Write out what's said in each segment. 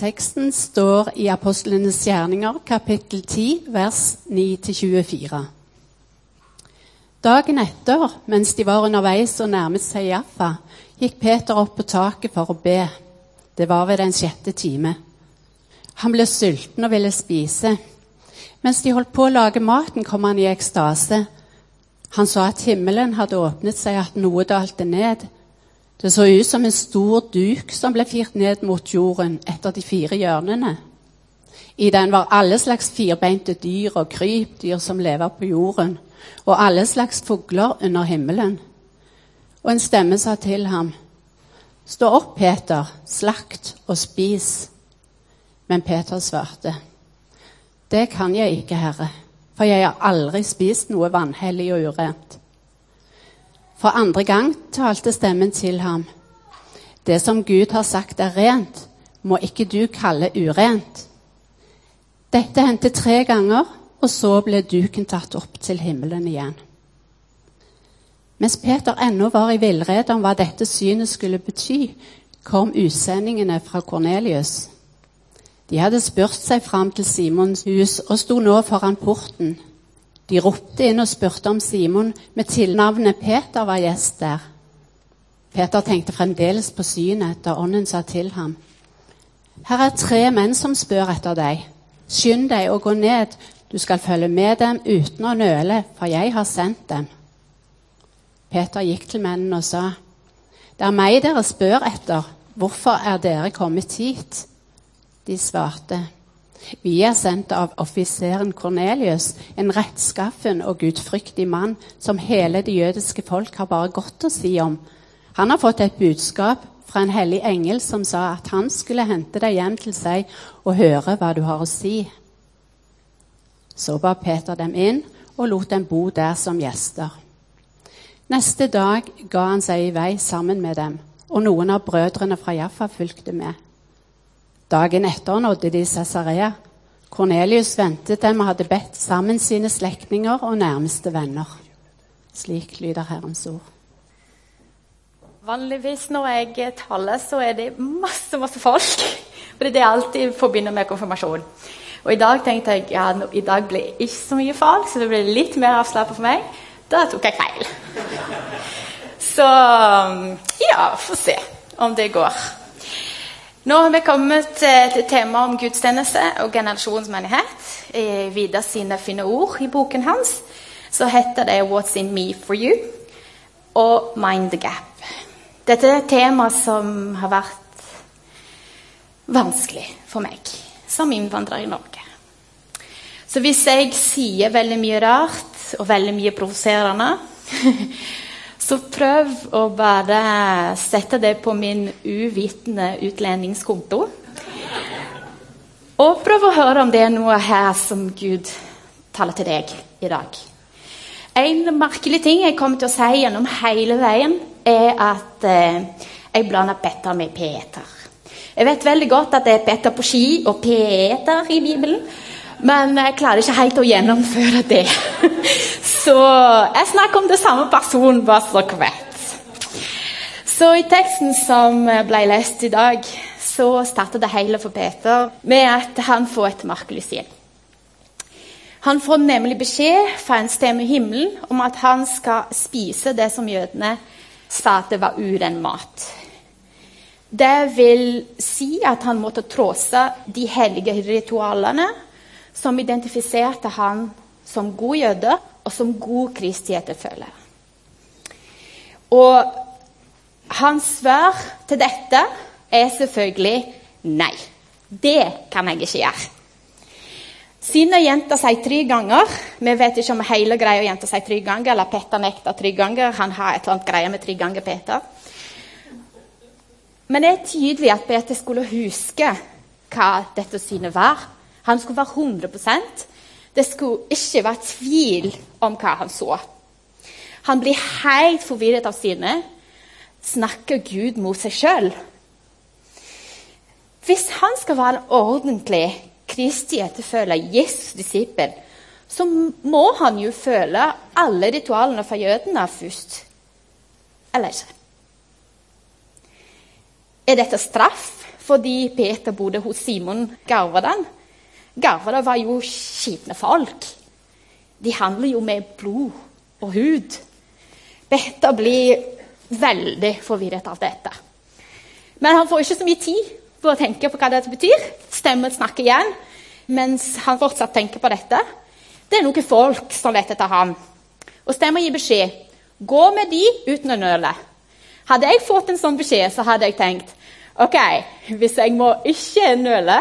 Teksten står i Apostlenes gjerninger, kapittel 10, vers 9-24. Dagen etter, mens de var underveis og nærmet seg Jaffa, gikk Peter opp på taket for å be. Det var ved den sjette time. Han ble sulten og ville spise. Mens de holdt på å lage maten, kom han i ekstase. Han så at himmelen hadde åpnet seg, at noe dalte ned. Det så ut som en stor duk som ble firt ned mot jorden etter de fire hjørnene. I den var alle slags firbeinte dyr og krypdyr som lever på jorden, og alle slags fugler under himmelen. Og en stemme sa til ham, Stå opp, Peter, slakt og spis. Men Peter svarte, Det kan jeg ikke, Herre, for jeg har aldri spist noe vanhellig og urent. For andre gang talte stemmen til ham. Det som Gud har sagt er rent, må ikke du kalle urent. Dette hendte tre ganger, og så ble duken tatt opp til himmelen igjen. Mens Peter ennå var i villrede om hva dette synet skulle bety, kom utsendingene fra Kornelius. De hadde spurt seg fram til Simons hus og sto nå foran porten. De ropte inn og spurte om Simon med tilnavnet Peter var gjest der. Peter tenkte fremdeles på synet da ånden sa til ham. Her er tre menn som spør etter deg. Skynd deg og gå ned, du skal følge med dem uten å nøle, for jeg har sendt dem. Peter gikk til mennene og sa, Det er meg dere spør etter. Hvorfor er dere kommet hit? De svarte, Vi er sendt av offiseren Kornelius, en rettskaffen og gudfryktig mann som hele det jødiske folk har bare godt å si om. Han har fått et budskap fra en hellig engel som sa at han skulle hente deg hjem til seg og høre hva du har å si. Så ba Peter dem inn og lot dem bo der som gjester. Neste dag ga han seg i vei sammen med dem, og noen av brødrene fra Jaffa fulgte med. Dagen etter nådde de Cesarea. Kornelius ventet dem og hadde bedt sammen sine slektninger og nærmeste venner. Slik lyder Herrens ord. Vanligvis når jeg taler, så er det masse masse folk. For det er alltid forbinder med konfirmasjon. Og i dag tenkte jeg ja, i dag ble det ikke så mye folk, så det ble litt mer avslappet for meg. Da tok jeg feil. Så ja, får se om det går. Nå har vi kommet til temaet om gudstjeneste og generasjonsmenighet. I Vidar sine fine ord i boken hans så heter det 'What's in me for you' og 'Mind the gap'. Dette er et tema som har vært vanskelig for meg som innvandrer i Norge. Så hvis jeg sier veldig mye rart og veldig mye provoserende. Så prøv å bare sette det på min uvitende utlendingskonto. Og prøv å høre om det er noe her som Gud taler til deg i dag. En merkelig ting jeg kommer til å si gjennom hele veien, er at eh, jeg blander Petter med Peter. Jeg vet veldig godt at det er Petter på ski og Peter i Bibelen. Men jeg klarer ikke helt å gjennomføre det. Så jeg snakker om det samme person, bare så dere vet. Så i teksten som ble lest i dag, så starter det hele for Peter med at han får et merkelig syn. Han får nemlig beskjed fra en stemme i himmelen om at han skal spise det som jødene sa at det var uren mat. Det vil si at han måtte tråse de hellige ritualene som identifiserte han som god jøde og som god Kristi etterfølger. Og hans svar til dette er selvfølgelig nei. Det kan jeg ikke gjøre. Jeg gjenta seg tre ganger Vi vet ikke om hele greia gjenta seg tre ganger, eller Petter nekta tre ganger. Han har et eller annet greie med tre ganger Peter. Men det er tydelig at Peter skulle huske hva dette synet var. Han skulle være 100% Det skulle ikke være tvil om hva han så. Han blir helt forvirret av synet. Snakker Gud mot seg sjøl? Hvis han skal være en ordentlig Kristi etterfølger, Jesus disippel, så må han jo føle alle ritualene fra jødene først. Eller ikke? Er dette straff fordi Peter bodde hos Simon Garvadan. Garvadan var jo skitne folk. De handler jo med blod og hud. Peter blir veldig forvirret av dette. Men han får ikke så mye tid på å tenke på hva dette betyr. Stemmen snakker igjen mens han fortsatt tenker på dette. Det er noen folk som vet etter ham. Og stemmen gir beskjed. Gå med de uten å nøle. Hadde jeg fått en sånn beskjed, så hadde jeg tenkt OK, hvis jeg må ikke nøle,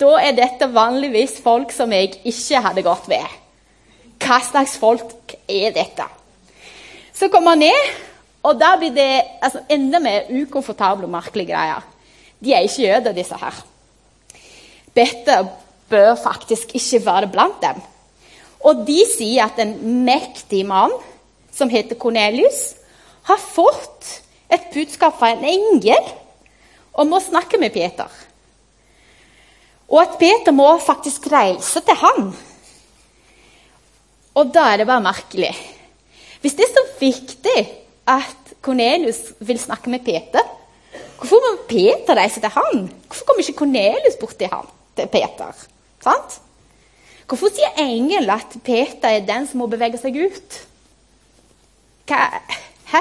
da er dette vanligvis folk som jeg ikke hadde gått ved. Hva slags folk er dette? Så kommer han ned, og da blir det altså, enda mer ukomfortable og merkelige greier. De er ikke jøder, disse her. Dette bør faktisk ikke være blant dem. Og de sier at en mektig mann som heter Kornelius, har fått et budskap fra en engel om å snakke med Peter. Og at Peter må faktisk reise til han. Og da er det bare merkelig. Hvis det er så viktig at Kornelius vil snakke med Peter, hvorfor må Peter reise til han? Hvorfor kommer ikke Kornelius bort til, han, til Peter? Sant? Hvorfor sier engelen at Peter er den som må bevege seg ut? Hva Hæ?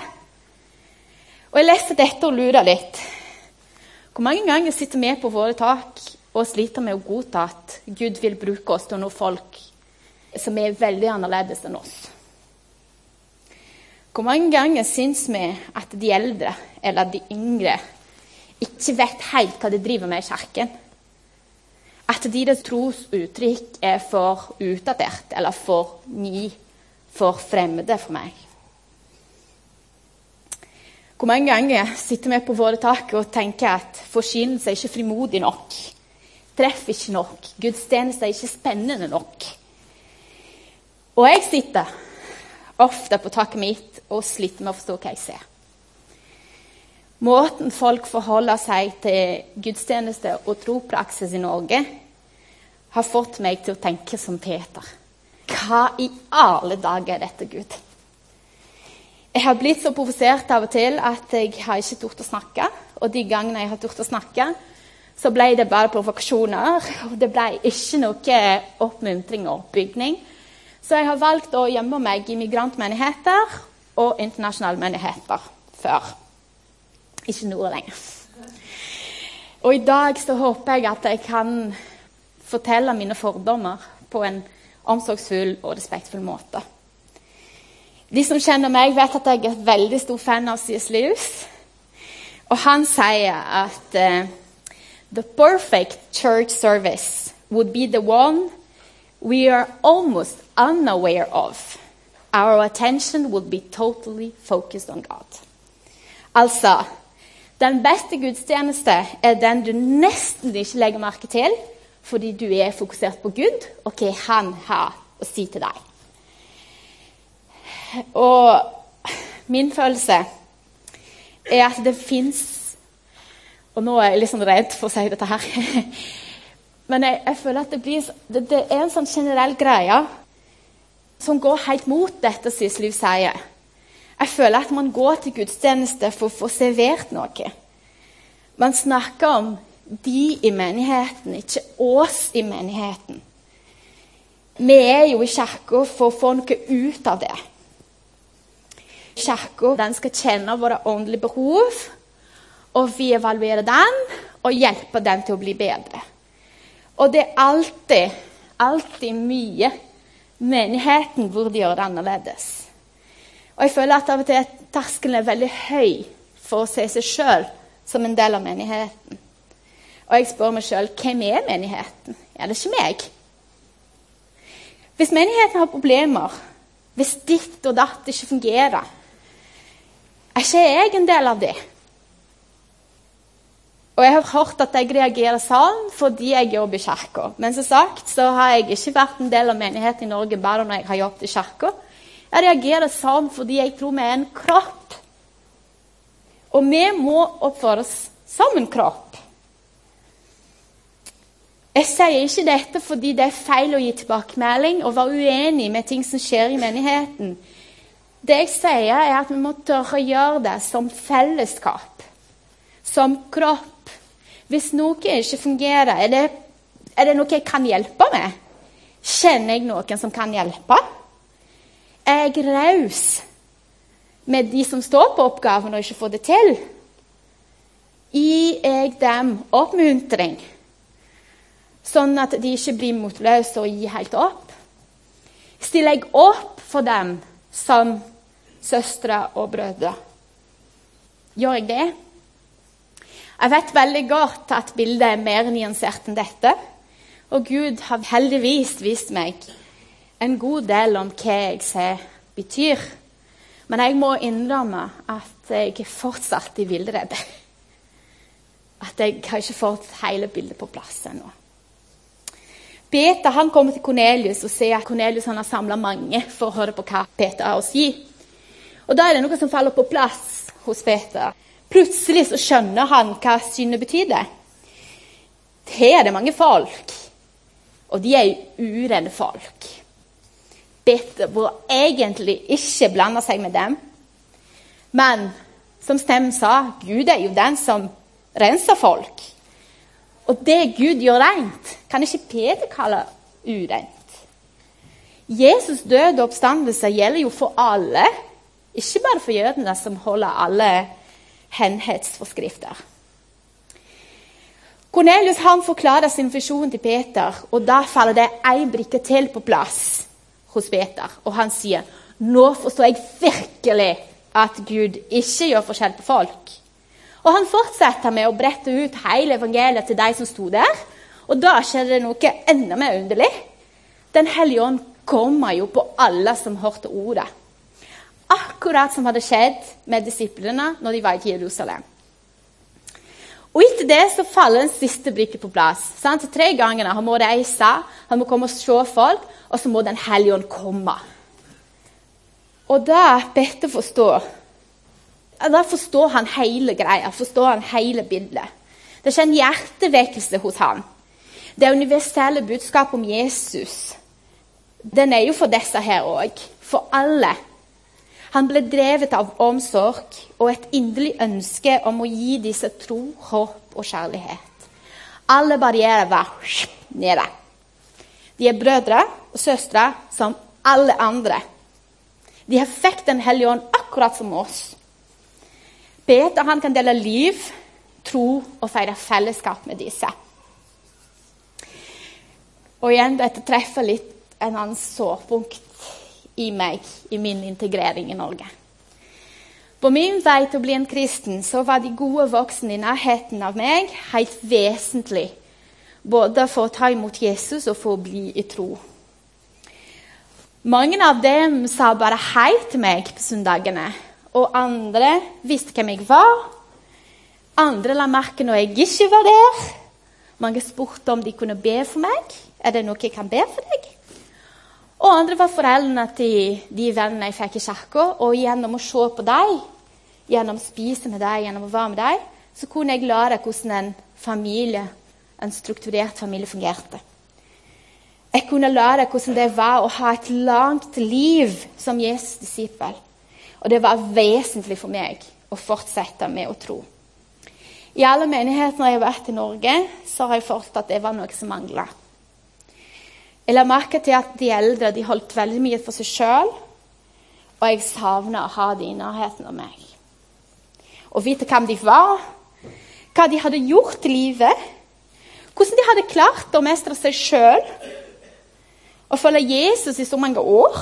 Og Jeg leser dette og lurer litt. Hvor mange ganger sitter vi på våre tak og sliter med å godta at Gud vil bruke oss til noen folk som er veldig annerledes enn oss? Hvor mange ganger syns vi at de eldre eller de yngre ikke vet helt hva de driver med i kirken? At deres trosuttrykk er for utdatert eller for ny, for fremmede for meg? Hvor mange ganger sitter vi på våre tak og tenker at forkynnelse er ikke frimodig nok? Treffer ikke nok. Gudstjeneste er ikke spennende nok. Og jeg sitter ofte på taket mitt og sliter med å forstå hva jeg ser. Måten folk forholder seg til gudstjeneste og tropraksis i Norge, har fått meg til å tenke som Peter. Hva i alle dager er dette, Gud? Jeg har blitt så provosert av og til at jeg har ikke tort å snakke. Og de gangene jeg har tort å snakke, så ble det bare provokasjoner. Og det ble ikke noe oppmuntring og oppbygning. Så jeg har valgt å gjemme meg i migrantmenigheter og internasjonale menigheter før. Ikke noe lenger. Og i dag så håper jeg at jeg kan fortelle mine fordommer på en omsorgsfull og respektfull måte. De som kjenner meg, vet at jeg er veldig stor fan av C.S. Lewis. Og han sier at uh, the perfect church service would be the one we are almost unaware of. Our attention would be totally focused on God. Altså Den beste gudstjeneste er den du nesten ikke legger merke til fordi du er fokusert på Gud og hva Han har å si til deg. Og min følelse er at det fins Og nå er jeg litt sånn redd for å si dette her. Men jeg, jeg føler at det, blir, det, det, er en sånn generell greie som går helt mot dette Sysliv sier. Jeg føler at man går til gudstjeneste for å få servert noe. Man snakker om de i menigheten, ikke oss i menigheten. Vi er jo i kirka for å få noe ut av det. Kirka skal kjenne våre åndelige behov, og vi evaluerer den og hjelper den til å bli bedre. Og det er alltid, alltid mye menigheten burde gjøre det annerledes. Og jeg føler at av og til terskelen er veldig høy for å se seg sjøl som en del av menigheten. Og jeg spør meg sjøl hvem er menigheten? Er det ikke meg? Hvis menigheten har problemer, hvis ditt og datt ikke fungerer, er ikke jeg en del av det? Og jeg har hørt at jeg reagerer sånn fordi jeg jobber i kirka. Men som sagt så har jeg ikke vært en del av menigheten i Norge bare når jeg har jobbet i kirka. Jeg reagerer sånn fordi jeg tror vi er en kropp. Og vi må oppføre oss som en kropp. Jeg sier ikke dette fordi det er feil å gi tilbakemelding og være uenig med ting som skjer i menigheten. Det jeg sier, er at vi må tørre å gjøre det som fellesskap, som kropp Hvis noe ikke fungerer, er det, er det noe jeg kan hjelpe med? Kjenner jeg noen som kan hjelpe? Er jeg raus med de som står på oppgaven og ikke får det til? Gir jeg dem oppmuntring, sånn at de ikke blir motløse og gir helt opp? Stiller jeg opp for dem som søstre og brødre? Gjør jeg det? Jeg vet veldig godt at bildet er mer nyansert enn dette. Og Gud har heldigvis vist meg en god del om hva jeg ser betyr. Men jeg må innrømme at jeg fortsatt i villrede. At jeg har ikke fått hele bildet på plass ennå. Peter han kommer til Kornelius og ser at Kornelius har samla mange for å høre på hva Peter har å si. Og Da er det noe som faller på plass hos Peter. Plutselig så skjønner han hva synet betydde. Her er det mange folk, og de er urene folk. Peter bør egentlig ikke blande seg med dem. Men som stemmen sa, Gud er jo den som renser folk. Og det Gud gjør rent, kan ikke Peter kalle urent. Jesus' døde oppstandelse gjelder jo for alle, ikke bare for jødene som holder alle henhetsforskrifter. Kornelius han forklarer sin visjon til Peter, og da faller det ei brikke til på plass hos Peter. Og han sier, 'Nå forstår jeg virkelig at Gud ikke gjør forskjell på folk.' Og han fortsetter med å brette ut hele evangeliet til de som sto der. Og da skjedde det noe enda mer underlig. Den hellige ånd kommer jo på alle som hørte ordet. Akkurat som hadde skjedd med disiplene når de var i Jerusalem. Og Etter det så faller den siste brikken på plass. Sant? Tre ganger han må reise, han må komme og se folk, og så må Den hellige ånd komme. Og da Petter forstår Da forstår han hele greia, forstår han hele bildet. Det skjer en hjertevekkelse hos han. Det universelle budskapet om Jesus den er jo for disse her òg. For alle. Han ble drevet av omsorg og et inderlig ønske om å gi disse tro, håp og kjærlighet. Alle barrierer var nede. De er brødre og søstre som alle andre. De har fikk Den hellige ånd akkurat som oss. Peter han kan dele liv, tro og feire fellesskap med disse. Og igjen, dette treffer litt en annen sårpunkt i meg i min integrering i Norge. På min vei til å bli en kristen så var de gode voksne i nærheten av meg helt vesentlig. Både for å ta imot Jesus og for å bli i tro. Mange av dem sa bare hei til meg på søndagene. Og andre visste hvem jeg var. Andre la merke når jeg ikke var der. Mange spurte om de kunne be for meg. Er det noe jeg kan be for deg? Og andre var foreldrene til de vennene jeg fikk i kirka. Og gjennom å se på dem, gjennom å spise med dem, gjennom å være med dem, så kunne jeg lære hvordan en familie, en strukturert familie fungerte. Jeg kunne lære hvordan det var å ha et langt liv som Jesus' disippel. Og det var vesentlig for meg å fortsette med å tro. I alle menighetene jeg har vært i Norge, så har jeg følt at det var noe som mangla. Jeg la merke til at de eldre de holdt veldig mye for seg sjøl. Og jeg savna å ha dem i nærheten av meg. Å vite hvem de var, hva de hadde gjort i livet. Hvordan de hadde klart å mestre seg sjøl. Å følge Jesus i så mange år.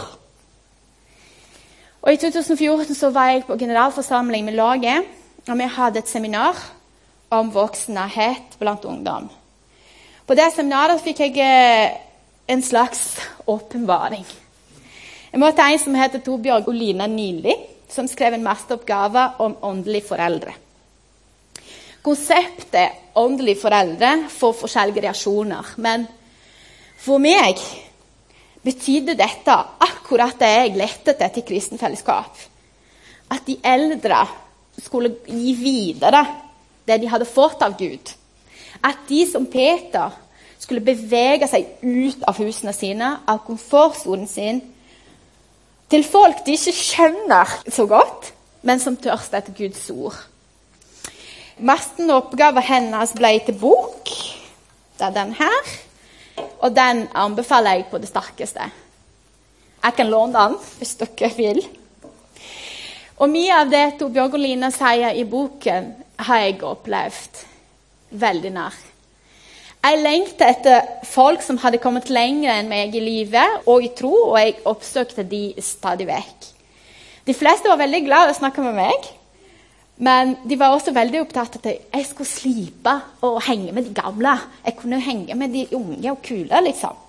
Og I 2014 så var jeg på generalforsamling med laget, og vi hadde et seminar om voksenhet blant ungdom. På det seminaret fikk jeg eh, en slags åpenbaring. Jeg møtte en som heter Torbjørg Olina Nili, som skrev en masteroppgave om åndelige foreldre. Konseptet åndelige foreldre får forskjellige reaksjoner. Men for meg betydde dette akkurat det jeg lette etter til kristenfellesskap. At de eldre skulle gi videre det de hadde fått av Gud. At de som Peter skulle bevege seg ut av husene sine, av komfortsonen sin, til folk de ikke skjønner så godt, men som tørster etter Guds ord. Masten oppgaven hennes ble til bok. Det er den her. Og den anbefaler jeg på det sterkeste. Jeg kan låne den hvis dere vil. Og mye av det Torbjørg og Line sier i boken, har jeg opplevd veldig nær. Jeg lengta etter folk som hadde kommet lenger enn meg i livet og i tro, og jeg oppsøkte de stadig vekk. De fleste var veldig glad i å snakke med meg, men de var også veldig opptatt av at jeg skulle slipe og henge med de gamle. Jeg kunne henge med de unge og kule, liksom.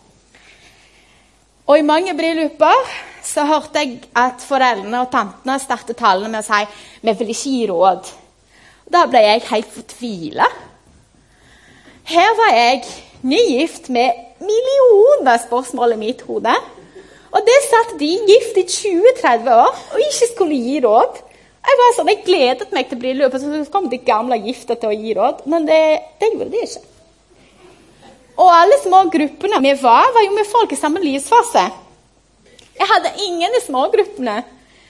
Og i mange brylluper så hørte jeg at foreldrene og tantene startet talene med å si 'Vi vil ikke gi råd'. Da ble jeg helt fortvila. Her var jeg nygift med millioner spørsmål i mitt hode. Og det satt de gift i 20-30 år og ikke skulle gi råd. Jeg var sånn, jeg gledet meg til bryllupet, så kom de gamle gifte til å gi råd. Men det, det gjorde de ikke. Og alle små gruppene vi var, var jo med folk i samme livsfase. Jeg hadde ingen i smågruppene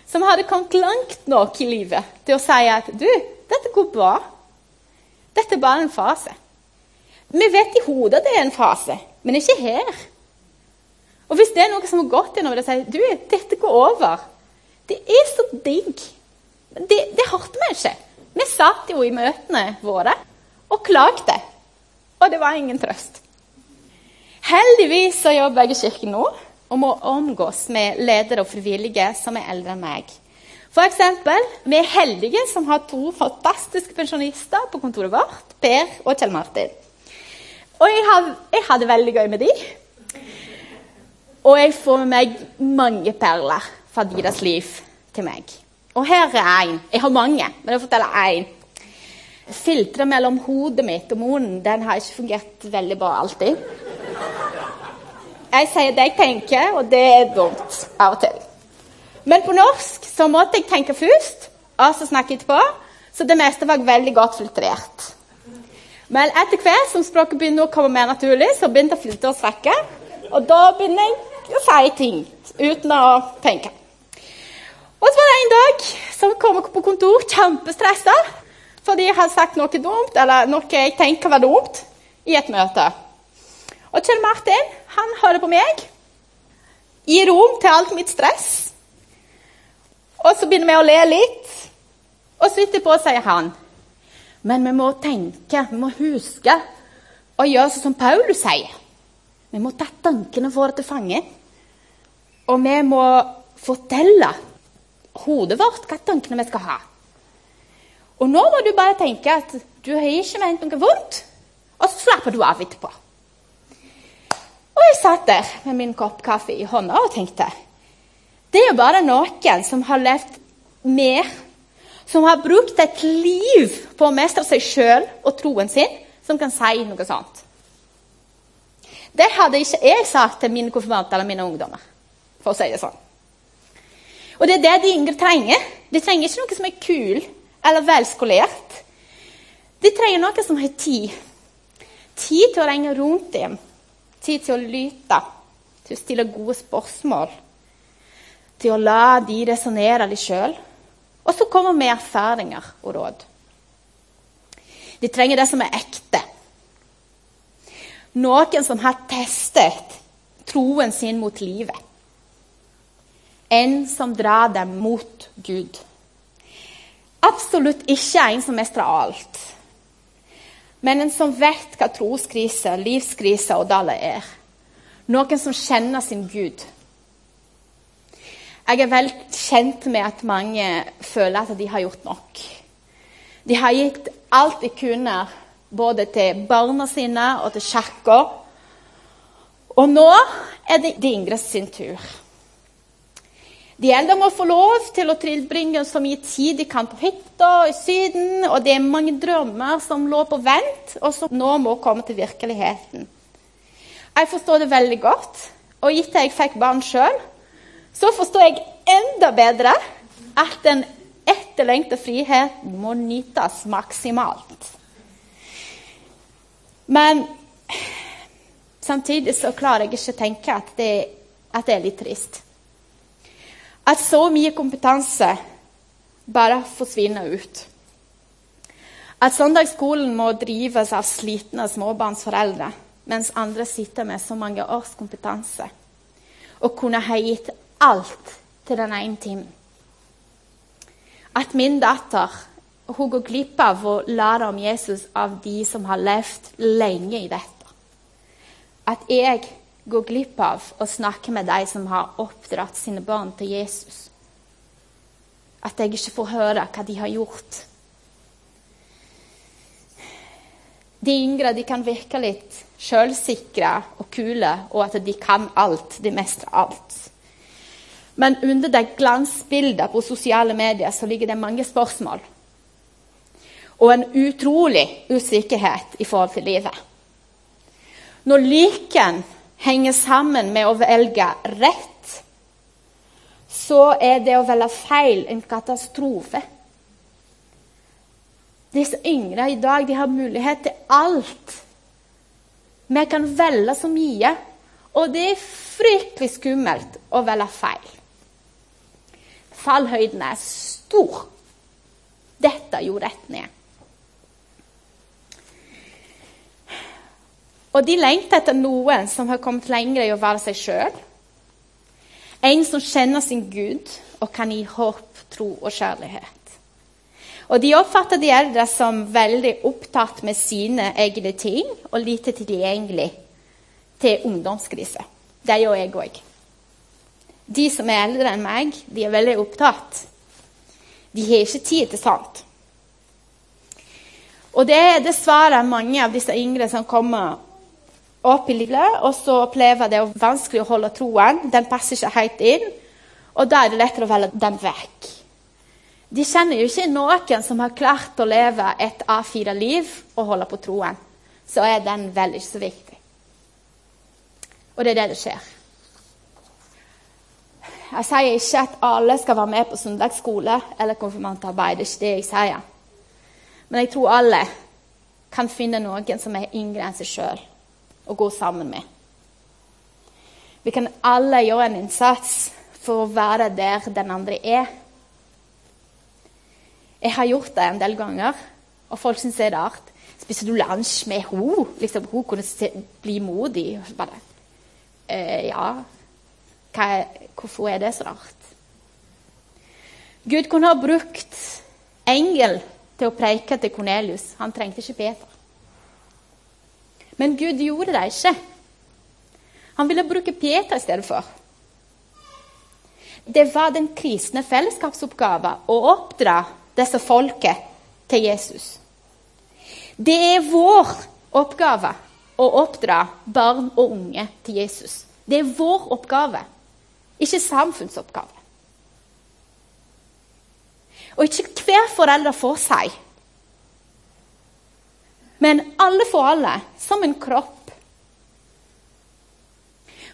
som hadde kommet langt nok i livet til å si at du, dette går bra. Dette er bare en fase. Vi vet i hodet at det er en fase, men ikke her. Og hvis det er noe som har gått gjennom det, sier du, dette går over. Det er så digg. Det, det hørte vi ikke. Vi satt jo i møtene våre og klagde. Og det var ingen trøst. Heldigvis så jobber jeg i kirken nå og må omgås med ledere og frivillige som er eldre enn meg. For eksempel, vi er heldige som har to fantastiske pensjonister på kontoret vårt. Per og Kjell Martin. Og jeg, har, jeg har det veldig gøy med de. Og jeg får med meg mange perler fra deres liv til meg. Og her er én. Jeg har mange, men jeg forteller én. Filteret mellom hodet mitt og munnen den har ikke fungert veldig bra alltid. Jeg sier det jeg tenker, og det er dumt av og til. Men på norsk så måtte jeg tenke først, og så snakke etterpå. Så det meste var veldig godt filtrert. Men etter hvert som språket begynner å komme mer naturlig, så begynte filteret å strekke. Og da begynner jeg å si ting uten å tenke. Og så var det en dag som kom på kontor kjempestressa fordi jeg hadde sagt noe dumt, eller noe jeg tenker var dumt, i et møte. Og Kjell Martin han hører på meg, gir rom til alt mitt stress. Og så begynner vi å le litt, og så etterpå sier han men vi må tenke, vi må huske å gjøre sånn som Paulus sier. Vi må ta tankene våre til fange. Og vi må fortelle hodet vårt hva tankene vi skal ha. Og nå må du bare tenke at du har ikke ment noe vondt, og så slapper du av etterpå. Og jeg satt der med min kopp kaffe i hånda og tenkte det er jo bare noen som har levd mer som har brukt et liv på å mestre seg sjøl og troen sin, som kan si noe sånt. Det hadde ikke jeg sagt til mine konfirmanter eller mine ungdommer. for å si det sånn. Og det er det de yngre trenger. De trenger ikke noe som er kul eller velskolert. De trenger noe som har tid. Tid til å ringe rundt dem. Tid til å lytte. Til å stille gode spørsmål. Til å la de resonnere litt sjøl. Og så kommer med erfaringer og råd. De trenger det som er ekte. Noen som har testet troen sin mot livet. En som drar dem mot Gud. Absolutt ikke en som mestrer alt. Men en som vet hva troskrise, livskrise og daler er. Noen som kjenner sin Gud. Jeg er vel kjent med at mange føler at de har gjort nok. De har gitt alt de kunne, både til barna sine og til kirka. Og nå er det de yngre sin tur. De eldre må få lov til å tilbringe så mye tid de kan på hytta i Syden, og det er mange drømmer som lå på vent, og som nå må komme til virkeligheten. Jeg forstår det veldig godt, og gitt at jeg fikk barn sjøl, så forstår jeg enda bedre at den etterlengta friheten må nytes maksimalt. Men samtidig så klarer jeg ikke å tenke at det, at det er litt trist. At så mye kompetanse bare forsvinner ut. At søndagsskolen må drives av slitne småbarnsforeldre, mens andre sitter med så mange års kompetanse og kunne ha gitt alt til den ene timen. At min datter hun går glipp av å lære om Jesus av de som har levd lenge i dette. At jeg går glipp av å snakke med de som har oppdratt sine barn til Jesus. At jeg ikke får høre hva de har gjort. De yngre de kan virke litt sjølsikre og kule, og at de kan alt. De mestrer alt. Men under det glansbildet på sosiale medier så ligger det mange spørsmål. Og en utrolig usikkerhet i forhold til livet. Når lykken henger sammen med å velge rett, så er det å velge feil en katastrofe. Disse yngre i dag de har mulighet til alt. Vi kan velge så mye, og det er fryktelig skummelt å velge feil. Fallhøyden er stor. Dette gjorde rett ned. Og de lengter etter noen som har kommet lenger i å være seg sjøl. En som kjenner sin Gud og kan gi håp, tro og kjærlighet. Og De oppfatter de eldre som veldig opptatt med sine egne ting og lite tilgjengelig til ungdomskrise. Det gjør jeg òg. De som er eldre enn meg, de er veldig opptatt. De har ikke tid til sånt. Og det er dessverre mange av disse yngre som kommer opp i livet, og så opplever det vanskelig å holde troen. Den passer ikke helt inn, og da er det lettere å velge den vekk. De kjenner jo ikke noen som har klart å leve et A4-liv og holde på troen. Så er den vel ikke så viktig. Og det er det det skjer. Jeg sier ikke at alle skal være med på søndagsskole eller konfirmantarbeid. Det er ikke det jeg sier. Men jeg tror alle kan finne noen som er yngre enn seg sjøl, å gå sammen med. Vi kan alle gjøre en innsats for å være der den andre er. Jeg har gjort det en del ganger, og folk syns det er rart. Spiser du lunsj med henne? Liksom, hun kunne bli modig. Bare, eh, ja, er, hvorfor er det så rart? Gud kunne ha brukt engel til å preike til Kornelius. Han trengte ikke Peter. Men Gud gjorde det ikke. Han ville bruke Peter i stedet for. Det var den kristne fellesskapsoppgaven å oppdra disse folket til Jesus. Det er vår oppgave å oppdra barn og unge til Jesus. Det er vår oppgave ikke samfunnsoppgave. Og ikke hver forelder får seg, men alle får alle, som en kropp.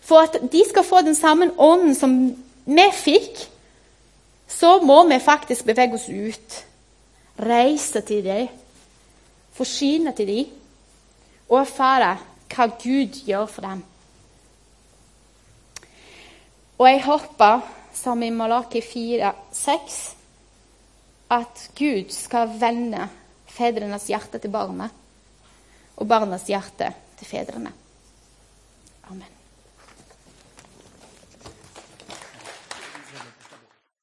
For at de skal få den samme ånden som vi fikk, så må vi faktisk bevege oss ut. Reise til dem, forsyne til dem og erfare hva Gud gjør for dem. Og jeg håper, som i Malaki 4,6, at Gud skal vende fedrenes hjerte til barnet og barnas hjerte til fedrene.